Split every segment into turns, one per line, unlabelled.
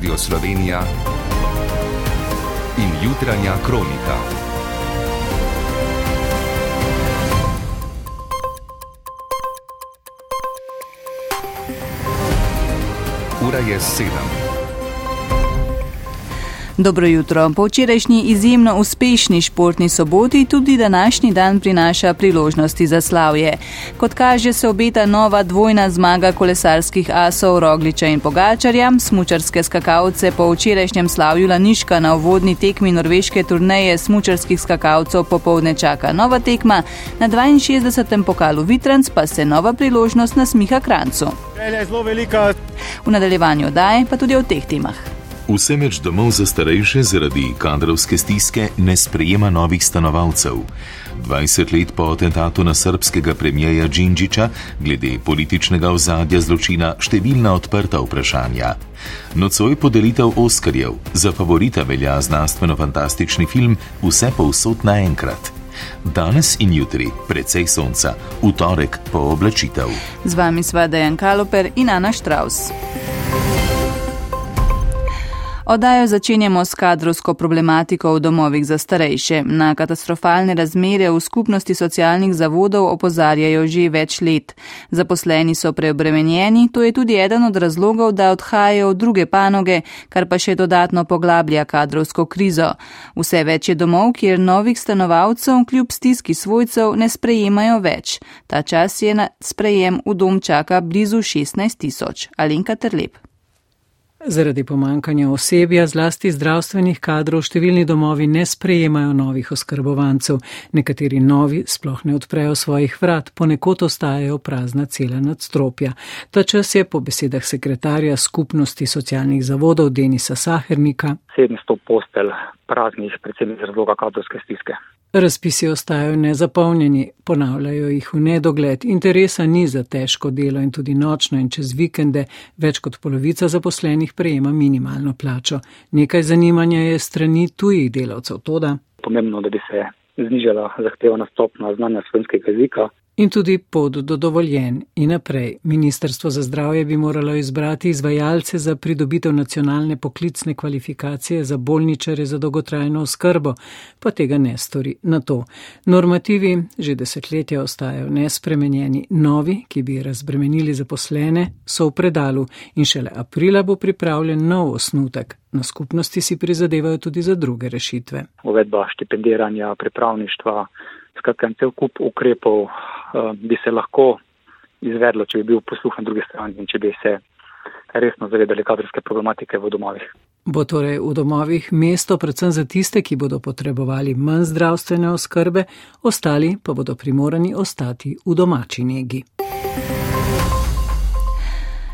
Radio Slovenija in jutranja kronika. Ura je sedem.
Dobro jutro. Po včerajšnji izjemno uspešni športni soboti tudi današnji dan prinaša priložnosti za slavje. Kot kaže, se obeta nova dvojna zmaga kolesarskih asov Rogliča in Pogačarja, smučarske skakalce po včerajšnjem slavju Laniška na uvodni tekmi norveške turneje smučarskih skakalcev popovdne čaka nova tekma, na 62. pokalu Vitrans pa se nova priložnost nasmiha Krancu. V nadaljevanju daj pa tudi o teh temah.
Vse več domov za starejše zaradi kadrovske stiske ne sprejema novih stanovalcev. 20 let po atentatu na srpskega premijeja Džinžiča, glede političnega ozadja zločina, številna odprta vprašanja. Nocoj podelitev Oskarjev, za favorita velja znanstveno-fantastični film Vse povsod naenkrat. Danes in jutri, precej sonca, v torek po oblačitev.
Z vami sva Dejan Kaloper in Ana Štraus. Oddajo začenjamo s kadrovsko problematiko v domovih za starejše. Na katastrofalne razmere v skupnosti socialnih zavodov opozarjajo že več let. Zaposleni so preobremenjeni, to je tudi eden od razlogov, da odhajajo v druge panoge, kar pa še dodatno poglablja kadrovsko krizo. Vse več je domov, kjer novih stanovalcev kljub stiski svojcev ne sprejemajo več. Ta čas je na sprejem v dom čaka blizu 16 tisoč. Alinka Terlep.
Zaradi pomankanja osebja, zlasti zdravstvenih kadrov, številni domovi ne sprejemajo novih oskrbovancev, nekateri novi sploh ne odprejo svojih vrat, ponekod ostajajo prazna cela nadstropja. Ta čas je po besedah sekretarja skupnosti socialnih zavodov Denisa Sahernika.
700 postelj praznih, predvsem iz razloga kadrovske stiske.
Razpisi ostajajo nezapolnjeni, ponavljajo jih v nedogled, interesa ni za težko delo in tudi nočno in čez vikende več kot polovica zaposlenih prejema minimalno plačo. Nekaj zanimanja je strani tujih delavcev, toda.
Pomembno, da bi se znižala zahtevana stopna znanja slovenskega jezika,
in tudi pot do dovoljen in naprej. Ministrstvo za zdravje bi moralo izbrati izvajalce za pridobitev nacionalne poklicne kvalifikacije za bolničare za dolgotrajno oskrbo, pa tega ne stori. Na to normativi že desetletja ostajajo nespremenjeni, novi, ki bi razbremenili zaposlene, so v predalu in šele aprila bo pripravljen nov osnutek. Na skupnosti si prizadevajo tudi za druge rešitve.
Uvedba štipendiranja, pripravništva, skratka, cel kup ukrepov bi se lahko izvedlo, če bi bil posluh na drugi strani in če bi se resno zavedali kadrovske problematike v domovih.
Bo torej v domovih mesto predvsem za tiste, ki bodo potrebovali manj zdravstvene oskrbe, ostali pa bodo primorani ostati v domači negi.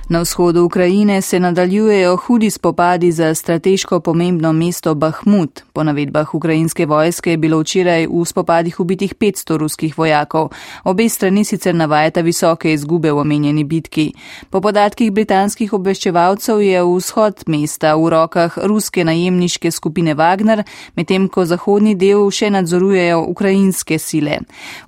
Na vzhodu Ukrajine se nadaljujejo hudi spopadi za strateško pomembno mesto Bahmut. Po navedbah ukrajinske vojske je bilo včeraj v spopadih ubitih 500 ruskih vojakov. Obe strani sicer navajata visoke izgube v omenjeni bitki. Po podatkih britanskih obveščevalcev je vzhod mesta v rokah ruske najemniške skupine Wagner, medtem ko zahodni del še nadzorujejo ukrajinske sile.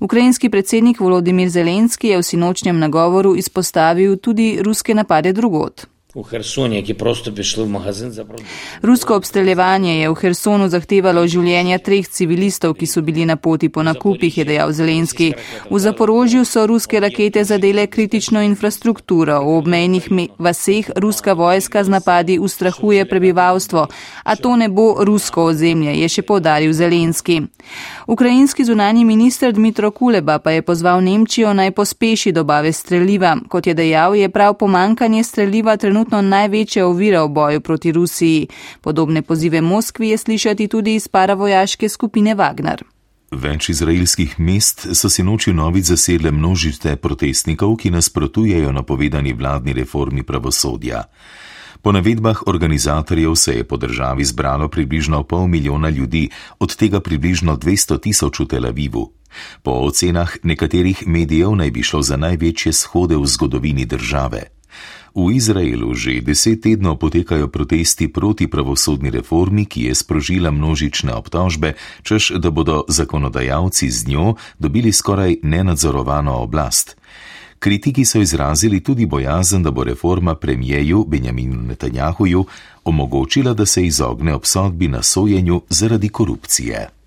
Ukrajinski predsednik Volodimir Zelenski je v sinočnjem nagovoru izpostavil tudi ruske napade napade drugot.
V Hersonu, ki prosto bi šli v magazin za produkt.
Rusko obstreljevanje je v Hersonu zahtevalo življenja treh civilistov, ki so bili na poti po nakupih, je dejal Zelenski. V Zaporožju so ruske rakete zadele kritično infrastrukturo. V obmejnih vaseh ruska vojska z napadi ustrahuje prebivalstvo, a to ne bo rusko ozemlje, je še povdaril Zelenski. Ukrajinski zunani minister Dmitro Kuleba pa je pozval Nemčijo naj pospeši dobave streljiva. Kot je dejal, je prav pomankanje streljiva trenutno največja ovira v boju proti Rusiji. Podobne pozive Moskvi je slišati tudi iz paravojaške skupine Wagner.
Več izraelskih mest so si noči novic zasedle množice protestnikov, ki nasprotujejo napovedani vladni reformi pravosodja. Po navedbah organizatorjev se je po državi zbralo približno pol milijona ljudi, od tega približno 200 tisoč v Tel Avivu. Po ocenah nekaterih medijev naj bi šlo za največje shode v zgodovini države. V Izraelu že deset tednov potekajo protesti proti pravosodni reformi, ki je sprožila množične obtožbe, čež da bodo zakonodajalci z njo dobili skoraj nenadzorovano oblast. Kritiki so izrazili tudi bojazen, da bo reforma premijeju Benjaminu Netanjahuju omogočila, da se izogne obsodbi na sojenju zaradi korupcije.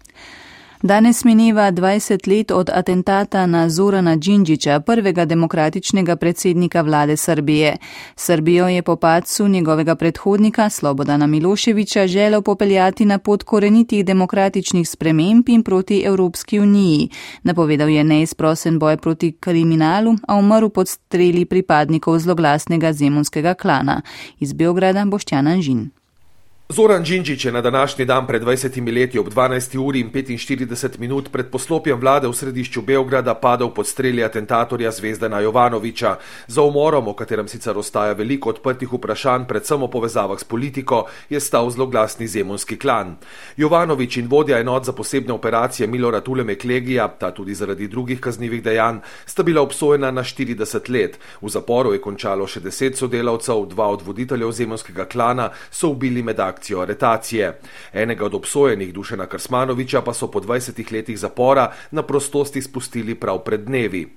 Danes mineva 20 let od atentata na Zorana Đinđića, prvega demokratičnega predsednika vlade Srbije. Srbijo je po padcu njegovega predhodnika Slobodana Miloševiča želel popeljati na pot korenitih demokratičnih sprememb in proti Evropski uniji. Napovedal je neizprosen boj proti kriminalu, a umrl pod streli pripadnikov zloglasnega zemunskega klana. Iz Beograda Boštjana Žin.
Zoran Đinđić je na današnji dan pred 20 leti ob 12. uri in 45 minut pred poslopjem vlade v središču Beograda padel pod streli atentatorja Zvezdana Jovanoviča. Za umorom, o katerem sicer ostaja veliko odprtih vprašanj, predvsem o povezavah s politiko, je stal zloglasni zemunski klan. Jovanovič in vodja enot za posebne operacije Milora Tuleme Klegija, ta tudi zaradi drugih kaznjivih dejanj, sta bila obsojena na 40 let. V zaporu je končalo še 10 sodelavcev, dva od voditeljev zemunskega klana so ubili med akcijo akcijo aretacije. Enega od obsojenih Dušena Krsmanoviča pa so po 20 letih zapora na prostosti spustili prav pred dnevi.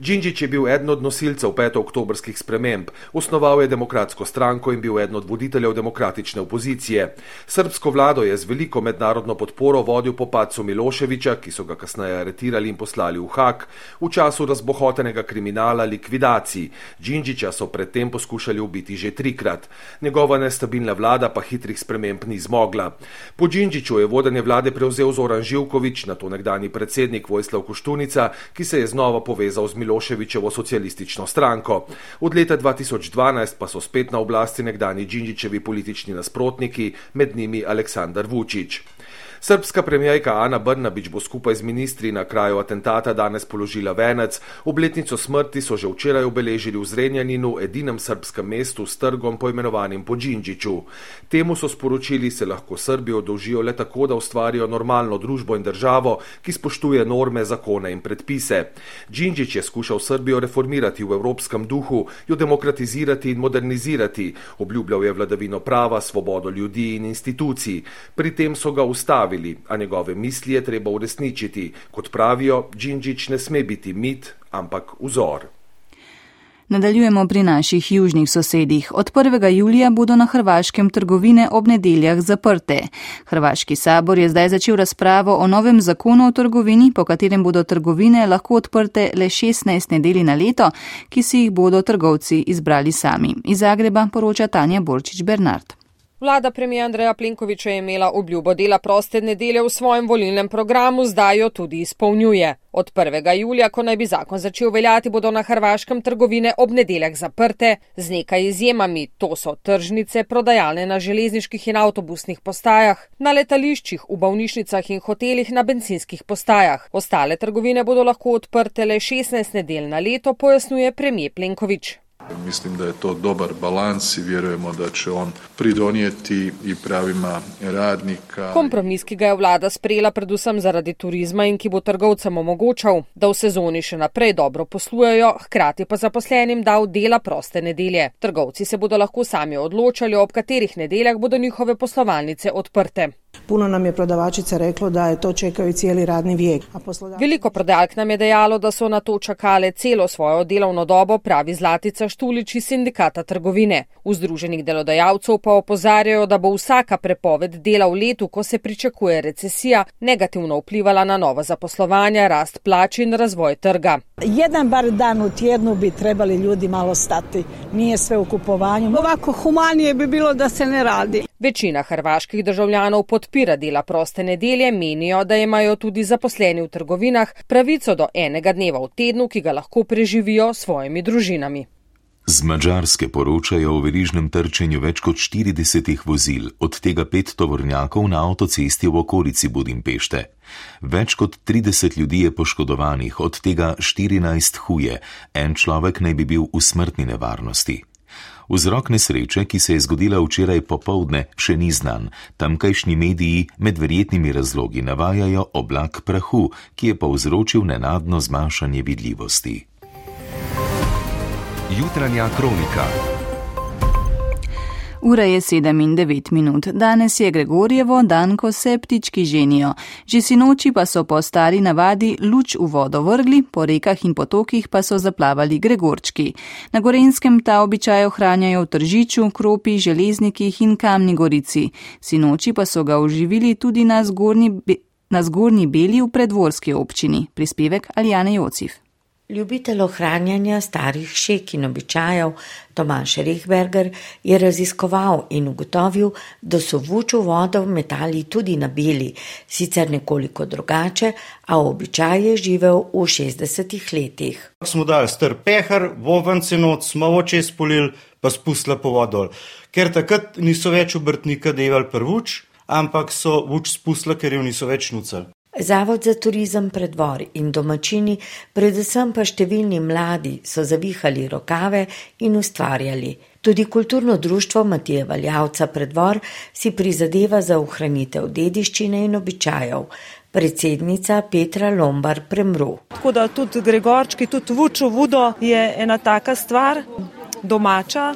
Džinžič je bil eden od nosilcev 5. oktobrskih sprememb, osnoval je demokratsko stranko in bil eden od voditeljev demokratične opozicije. Srbsko vlado je z veliko mednarodno podporo vodil po padcu Miloševiča, ki so ga kasneje aretirali in poslali v Hak, v času razbohotenega kriminala likvidacij. Džinžiča so predtem poskušali ubiti že trikrat. Njegova nestabilna vlada pa hitrih sprememb ni zmogla. Po Džinžiču je vodenje vlade prevzel Zoran Živkovič, na to nekdani predsednik Vojslav Koštunica, ki se je znova povezal z Miloševičevo socialistično stranko. Od leta 2012 pa so spet na oblasti nekdani Džinžičevi politični nasprotniki, med njimi Aleksandar Vučić. Srpska premijajka Ana Brnabič bo skupaj z ministri na kraju atentata danes položila venec. Obletnico smrti so že včeraj obeležili v Zrenjaninu, edinem srpskem mestu s trgom poimenovanim po Džinžiču. Temu so sporočili, se lahko Srbijo dolžijo le tako, da ustvarijo normalno družbo in državo, ki spoštuje norme, zakone in predpise. Džinžič je skušal Srbijo reformirati v evropskem duhu, jo demokratizirati in modernizirati. Obljubljal je vladavino prava, svobodo ljudi in institucij. Pri tem so ga ustavili ustavili, a njegove misli je treba uresničiti. Kot pravijo, Džinžič ne sme biti mit, ampak vzor.
Nadaljujemo pri naših južnih sosedih. Od 1. julija bodo na Hrvaškem trgovine ob nedeljah zaprte. Hrvaški sabor je zdaj začel razpravo o novem zakonu o trgovini, po katerem bodo trgovine lahko odprte le 16 nedeli na leto, ki si jih bodo trgovci izbrali sami. Iz Zagreba poroča Tanja Borčič Bernard.
Vlada premija Andreja Plenkoviča je imela obljubo dela proste nedelje v svojem volilnem programu, zdaj jo tudi izpolnjuje. Od 1. julija, ko naj bi zakon začel veljati, bodo na Hrvaškem trgovine ob nedeljah zaprte, z nekaj izjemami, to so tržnice, prodajalne na železniških in avtobusnih postajah, na letališčih, v bolnišnicah in hotelih na benzinskih postajah. Ostale trgovine bodo lahko odprte le 16 nedelj na leto, pojasnjuje premije Plenkovič.
Mislim da je to dobar balans i vjerujemo da će on pridonijeti i pravima radnika.
Kompromis, ki ga je vlada sprejela predvsem zaradi turizma in ki bo trgovcem omogočal, da v sezoni še naprej dobro poslujejo, hkrati pa zaposlenim dal dela proste nedelje. Trgovci se bodo lahko sami odločali, ob katerih nedeljah bodo njihove poslovalnice odprte.
Puno nam je prodavačica reklo, da je to čekaju cijeli radni vijek.
Poslodavci... Veliko prodajalk nam je dejalo, da so na to čakale celo svojo delovno dobo, pravi Zlatica Štulič iz sindikata trgovine. V združenih delodajalcev pa opozarjajo, da bo vsaka prepoved dela v letu, ko se pričakuje recesija, negativno vplivala na novo zaposlovanje, rast plač in razvoj trga.
Jedan bar dan v tjednu bi trebali ljudi malo stati. Nije sve u kupovanju.
Ovako humanije bi bilo da se ne radi.
Večina hrvaških državljanov podpira dela proste nedelje, menijo, da imajo tudi zaposleni v trgovinah pravico do enega dneva v tednu, ki ga lahko preživijo s svojimi družinami.
Z Mačarske poročajo o verižnem trčenju več kot 40 vozil, od tega pet tovornjakov na avtocesti v okolici Budimpešte. Več kot 30 ljudi je poškodovanih, od tega 14 huje, en človek naj bi bil v smrtni nevarnosti. Vzrok nesreče, ki se je zgodila včeraj popovdne, še ni znan. Tamkajšnji mediji med verjetnimi razlogi navajajo oblak prahu, ki je povzročil nenadno zmanjšanje vidljivosti.
Jutranja kronika.
Ura je 7 in 9 minut. Danes je Gregorjevo dan, ko se ptički ženijo. Že si noči pa so po stari navadi luč v vodo vrgli, po rekah in potokih pa so zaplavali Gregorčki. Na Gorenskem ta običaj ohranjajo v Tržiču, Kropi, Železnikih in Kamni Gorici. Sinoči pa so ga oživili tudi na zgornji, na zgornji Beli v predvorski občini. Prispevek Aljane Jocif.
Ljubitelj ohranjanja starih šek in običajev Tomaš Rehberger je raziskoval in ugotovil, da so vučo vodo metali tudi na beli, sicer nekoliko drugače, a običaj je živel v 60-ih letih.
Smo dali str pehar, vovenci noč, smo oče spolil, pa spustila po vodol. Ker takrat niso več obrtnika deval prvuč, ampak so vuč spustila, ker jo niso več nucali.
Zavod za turizem predvor in domačini, predvsem pa številni mladi, so zavihali rokave in ustvarjali. Tudi kulturno društvo Matije Valjavca predvor si prizadeva za ohranitev dediščine in običajev. Predsednica Petra Lombar premru.
Tako da tudi Gregorčki, tudi Vučo Vudo je ena taka stvar, domača,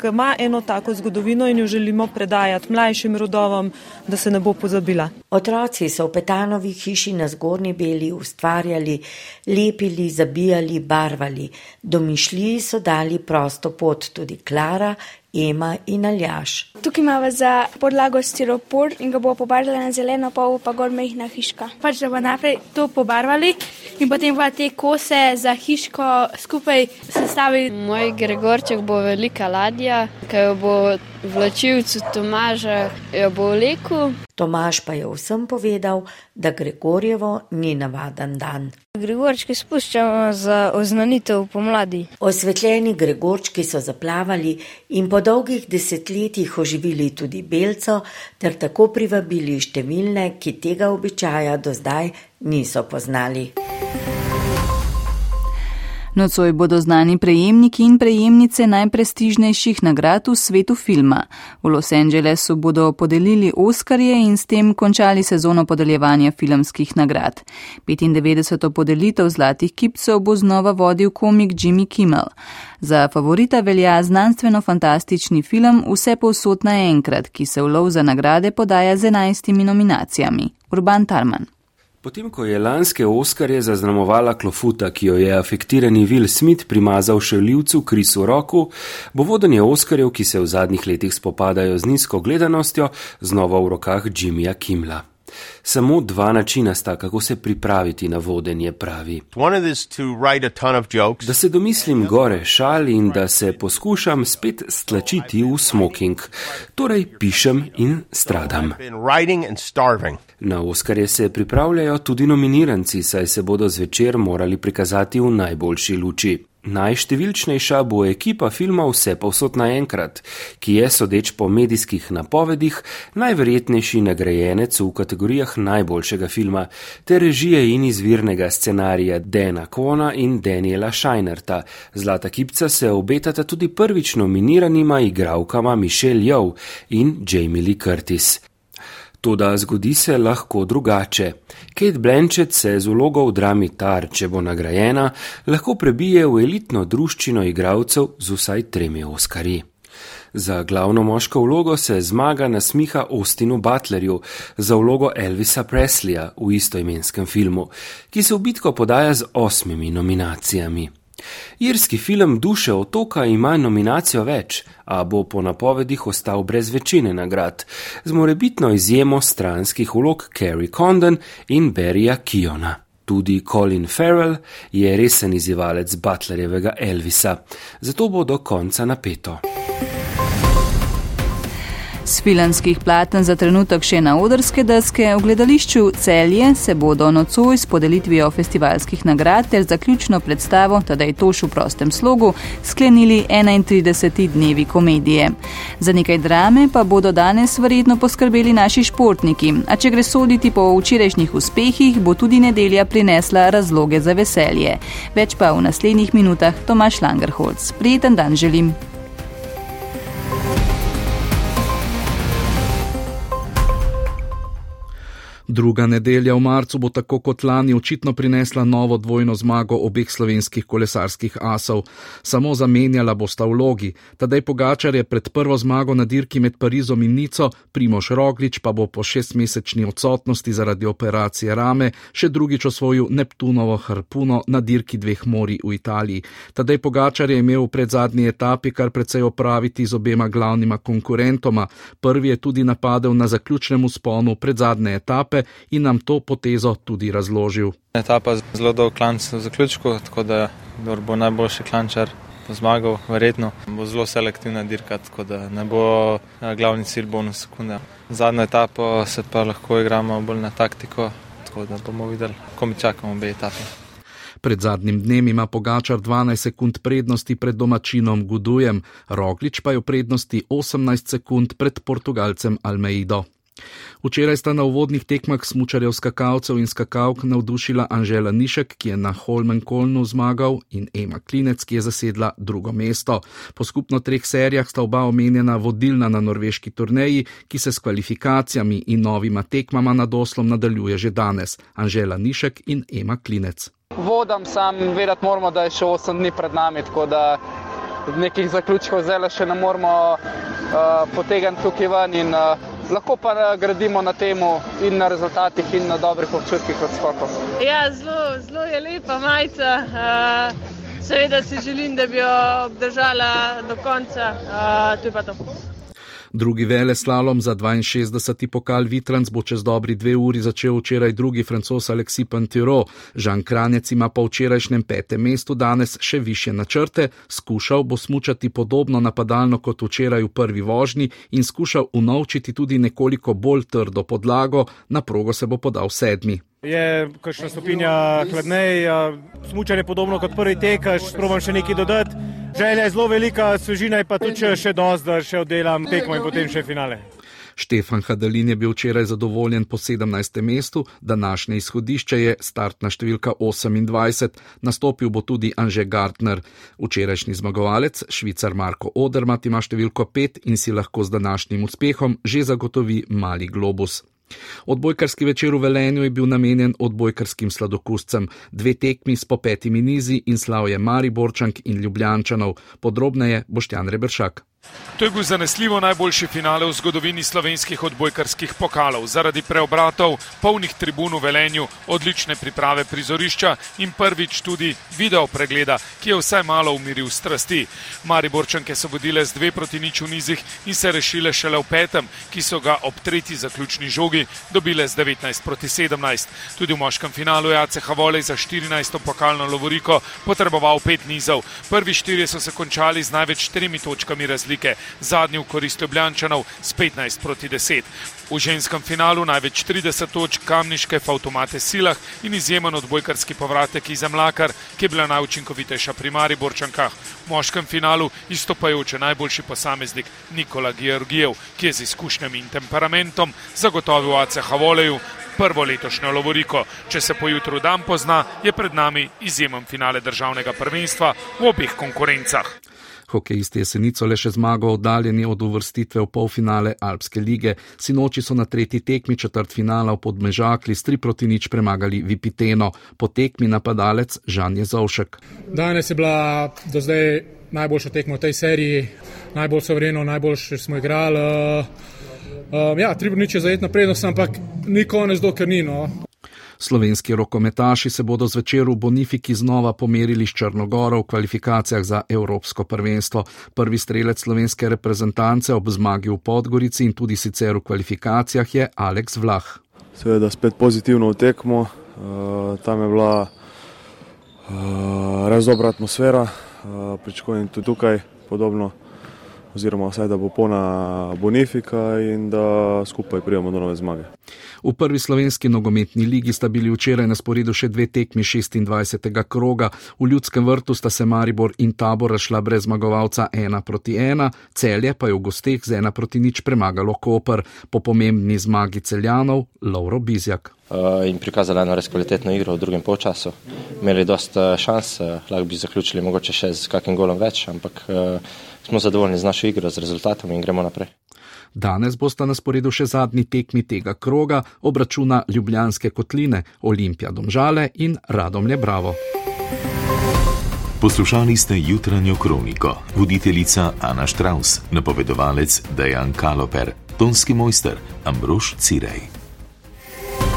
ki ima eno tako zgodovino in jo želimo predajati mlajšim rodovom, da se ne bo pozabila.
Otroci so v Petanovi hiši na zgornji beli ustvarjali, lepili, zabijali, barvali. Domišljiji so dali prosto pot tudi Klara Ema in Aljaš.
Tukaj imamo za podlago stiropor in ga bomo pobarvali na zeleno, pa pa gor mehna hiška. Pač, da bomo najprej to pobarvali in potem pa te kose za hiško skupaj sestavili.
Moj Gregorček bo velika ladja, ki jo bo vlačilcu Tomaža, jo bo vlekel.
Tomaž pa je vsem povedal, da Gregorjevo ni navaden dan.
Gregorčki spuščamo za oznanitev pomladi.
Osvetljeni Gregorčki so zaplavali in po dolgih desetletjih oživili tudi belco, ter tako privabili številne, ki tega običaja do zdaj niso poznali.
Nocoj bodo znani prejemniki in prejemnice najprestižnejših nagrad v svetu filma. V Los Angelesu bodo podelili Oskarje in s tem končali sezono podeljevanja filmskih nagrad. 95. podelitev Zlatih kipcev bo znova vodil komik Jimmy Kimmel. Za favorita velja znanstveno-fantastični film Vse povsod naenkrat, ki se v lov za nagrade podaja z enajstimi nominacijami. Urban Tarman.
Potem, ko je lanske Oskarje zaznamovala klofuta, ki jo je afektirani Will Smith primazal še ljivcu Krisu Roku, bo vodenje Oskarjev, ki se v zadnjih letih spopadajo z nizko gledanostjo, znova v rokah Jimmyja Kimla. Samo dva načina sta, kako se pripraviti na vodenje, pravi. Da se domislim gore šal in da se poskušam spet stlačiti v smoking. Torej pišem in stradam. Na Oskarje se pripravljajo tudi nominiranci, saj se bodo zvečer morali prikazati v najboljši luči. Najštevilčnejša bo ekipa filma Vse povsod naenkrat, ki je, sodeč po medijskih napovedih, najverjetnejši nagrajenec v kategorijah najboljšega filma, ter režije in izvirnega scenarija Dana Kona in Daniela Scheinerta. Zlata kipca se obetata tudi prvič nominiranima igralkama Michelle Yeoh in Jamie Lee Curtis. Toda zgodi se lahko drugače. Kate Blanchett se z vlogo v drami Tar, če bo nagrajena, lahko prebije v elitno druščino igralcev z vsaj tremi Oskarji. Za glavno moško vlogo se zmaga nasmiha Austinu Butlerju, za vlogo Elvisa Presleya v istoimenskem filmu, ki se v bitko podaja z osmimi nominacijami. Irski film Duše otoka ima nominacijo več, a bo po napovedih ostal brez večine nagrad, z morebitno izjemo stranskih vlog Carrie Condon in Berija Kiona. Tudi Colin Farrell je resen izzivalec Butlerjevega Elvisa, zato bo do konca napeto.
S filanskih platen za trenutek še na odrske deske v gledališču Celje se bodo nocoj s podelitvijo festivalskih nagrad ter zaključno predstavo, tedaj toš v prostem slogu, sklenili 31. dnevi komedije. Za nekaj drame pa bodo danes verjetno poskrbeli naši športniki, a če gre soditi po včerajšnjih uspehih, bo tudi nedelja prinesla razloge za veselje. Več pa v naslednjih minutah Tomaš Langerholz. Prijeten dan želim.
Druga nedelja v marcu bo tako kot lani očitno prinesla novo dvojno zmago obeh slovenskih kolesarskih asov. Samo zamenjala bosta vlogi. Tadej Pogačar je pred prvo zmago na dirki med Parizom in Nico, Primoš Roglič pa bo po šestmesečni odsotnosti zaradi operacije rame še drugič osvojil Neptunovo harpuno na dirki dveh mori v Italiji. Tadej Pogačar je imel v predzadnji etapi kar precej opraviti z obema glavnima konkurentoma. Prvi je tudi napadel na zaključnem usponu predzadnje etape in nam to potezo tudi razložil.
Etapa je zelo dolg klanc v zaključku, tako da bo najboljši klančar zmagal, verjetno bo zelo selektivna dirka, tako da ne bo glavni cilj bonus sekunde. Zadnjo etapo se pa lahko igramo bolj na taktiko, tako da bomo videli, ko mi čakamo obe etapi.
Pred zadnjim dnem ima Pogačar 12 sekund prednosti pred domačinom Gudujem, Roglič pa je v prednosti 18 sekund pred Portugalcem Almeido. Včeraj sta na uvodnih tekmah smučarjev skakalcev in skakalk navdušila Anžela Nišek, ki je na Holmenkolnu zmagal, in Ema Klinec, ki je zasedla drugo mesto. Po skupno treh serijah sta oba omenjena vodilna na norveški turneji, ki se s kvalifikacijami in novima tekmama nad oslom nadaljuje že danes. Anžela Nišek in Ema Klinec.
Vodam sam, vedeti moramo, da je še 8 dni pred nami, tako da nekih zaključkov zdaj še ne moramo uh, potegniti tukaj ven. In, uh, lahko pa gradimo na tem in na rezultatih in na dobrih občutkih od skokov.
Ja, zelo, zelo je lepa majica. Uh, seveda si želim, da bi jo obdržala do konca. Uh, to je pa to.
Drugi vele slalom za 62. pokal Vitrans bo čez dobri dve uri začel včeraj drugi francos Alexi Pantiro. Žan Kranjec ima po včerajšnjem petem mestu danes še više načrte, skušal bo smučati podobno napadalno kot včeraj v prvi vožnji in skušal unovčiti tudi nekoliko bolj trdo podlago, na progo se bo podal sedmi.
Je kakšna stopinja hladnej, smučanje podobno kot prvi tek, probujem še nekaj dodati. Želja je zelo velika, svežina je pa tudi še dosti, da še oddelam tekmo in potem še finale.
Štefan Hadalin je bil včeraj zadovoljen po 17. mestu, današnje izhodišče je startna številka 28, nastopil bo tudi Anže Gartner. Včerajšnji zmagovalec, švicar Marko Odermat, ima številko 5 in si lahko z današnjim uspehom že zagotovi mali globus. Odbojkarski večer v Velenju je bil namenjen odbojkarskim sladokuscem, dve tekmi s po petimi nizi in slavje Mariborčank in Ljubljančanov. Podrobneje Boštjan Rebršak.
To je bil zanesljivo najboljši finale v zgodovini slovenskih odbojkarskih pokalov. Zaradi preobratov, polnih tribun v Velenju, odlične priprave prizorišča in prvič tudi video pregleda, ki je vsaj malo umiril strasti. Mariborčanke so vodile z dve proti nič v nizih in se rešile šele v petem, ki so ga ob tretji zaključni žogi dobile z 19 proti 17. Tudi v moškem finalu je ACH Volej za 14. pokalno lovoriko potreboval pet nizov. Prvi štirje so se končali z največ tremi točkami razlike zadnji v korist Ljubljančanov s 15 proti 10. V ženskem finalu največ 30 točk kamniške v avtomate silah in izjemen odbojkarski povratek iz Mlakar, ki je bila najučinkovitejša pri Mariborčankah. V moškem finalu izstopajoče najboljši posameznik Nikola Georgijev, ki je z izkušnjami in temperamentom zagotovil ACH Voleju prvo letošnjo lovoriko. Če se pojutru dan pozna, je pred nami izjemen finale državnega prvenstva v obeh konkurencah.
Hokejisti jesenico le še zmago oddaljeni od uvrstitve v polfinale Alpske lige. Sinoči so na tretji tekmi četrt finala v Podmežakli s tri proti nič premagali Vipiteno, po tekmi napadalec Žan Jezovšek.
Danes je bila do zdaj najboljša tekma v tej seriji, najbolj sovereno, najboljše smo igrali. Uh, ja, tri proti nič je zajetna prednost, ampak ni konec, dokler ni. No.
Slovenski rokometaši se bodo zvečer v Bonifiki znova pomerili s Črnogoro v kvalifikacijah za Evropsko prvenstvo. Prvi strelec slovenske reprezentance ob zmagi v Podgorici in tudi sicer v kvalifikacijah je Aleks Vlah.
Seveda spet pozitivno tekmo, uh, tam je bila uh, res dobra atmosfera, uh, pričakujem tudi tukaj podobno oziroma vsaj da bo polna bonifika in da skupaj prijemo do nove zmage.
V prvi slovenski nogometni ligi sta bili včeraj na sporedu še dve tekmi 26. kroga. V ljudskem vrtu sta se Maribor in Tabor rašla brez zmagovalca 1 proti 1, celje pa je v gosteh z 1 proti nič premagalo Koper po pomembni zmagi celjanov Lauro Bizjak.
Uh, in prikazali eno res kvalitetno igro v drugem polčasu. Imeli dosta šans, uh, lahko bi zaključili mogoče še z kakim golom več, ampak smo zadovoljni z našo igro, z rezultatom in gremo naprej.
Danes bosta na sporedu še zadnji tekmi tega kroga, obračuna Ljubljanske kotline, Olimpija Domžale in Radomlje Bravo.
Poslušali ste jutranjo kroniko, voditeljica Ana Štraus, napovedovalec Dejan Kaloper, tonski mojster Ambrož Cirej.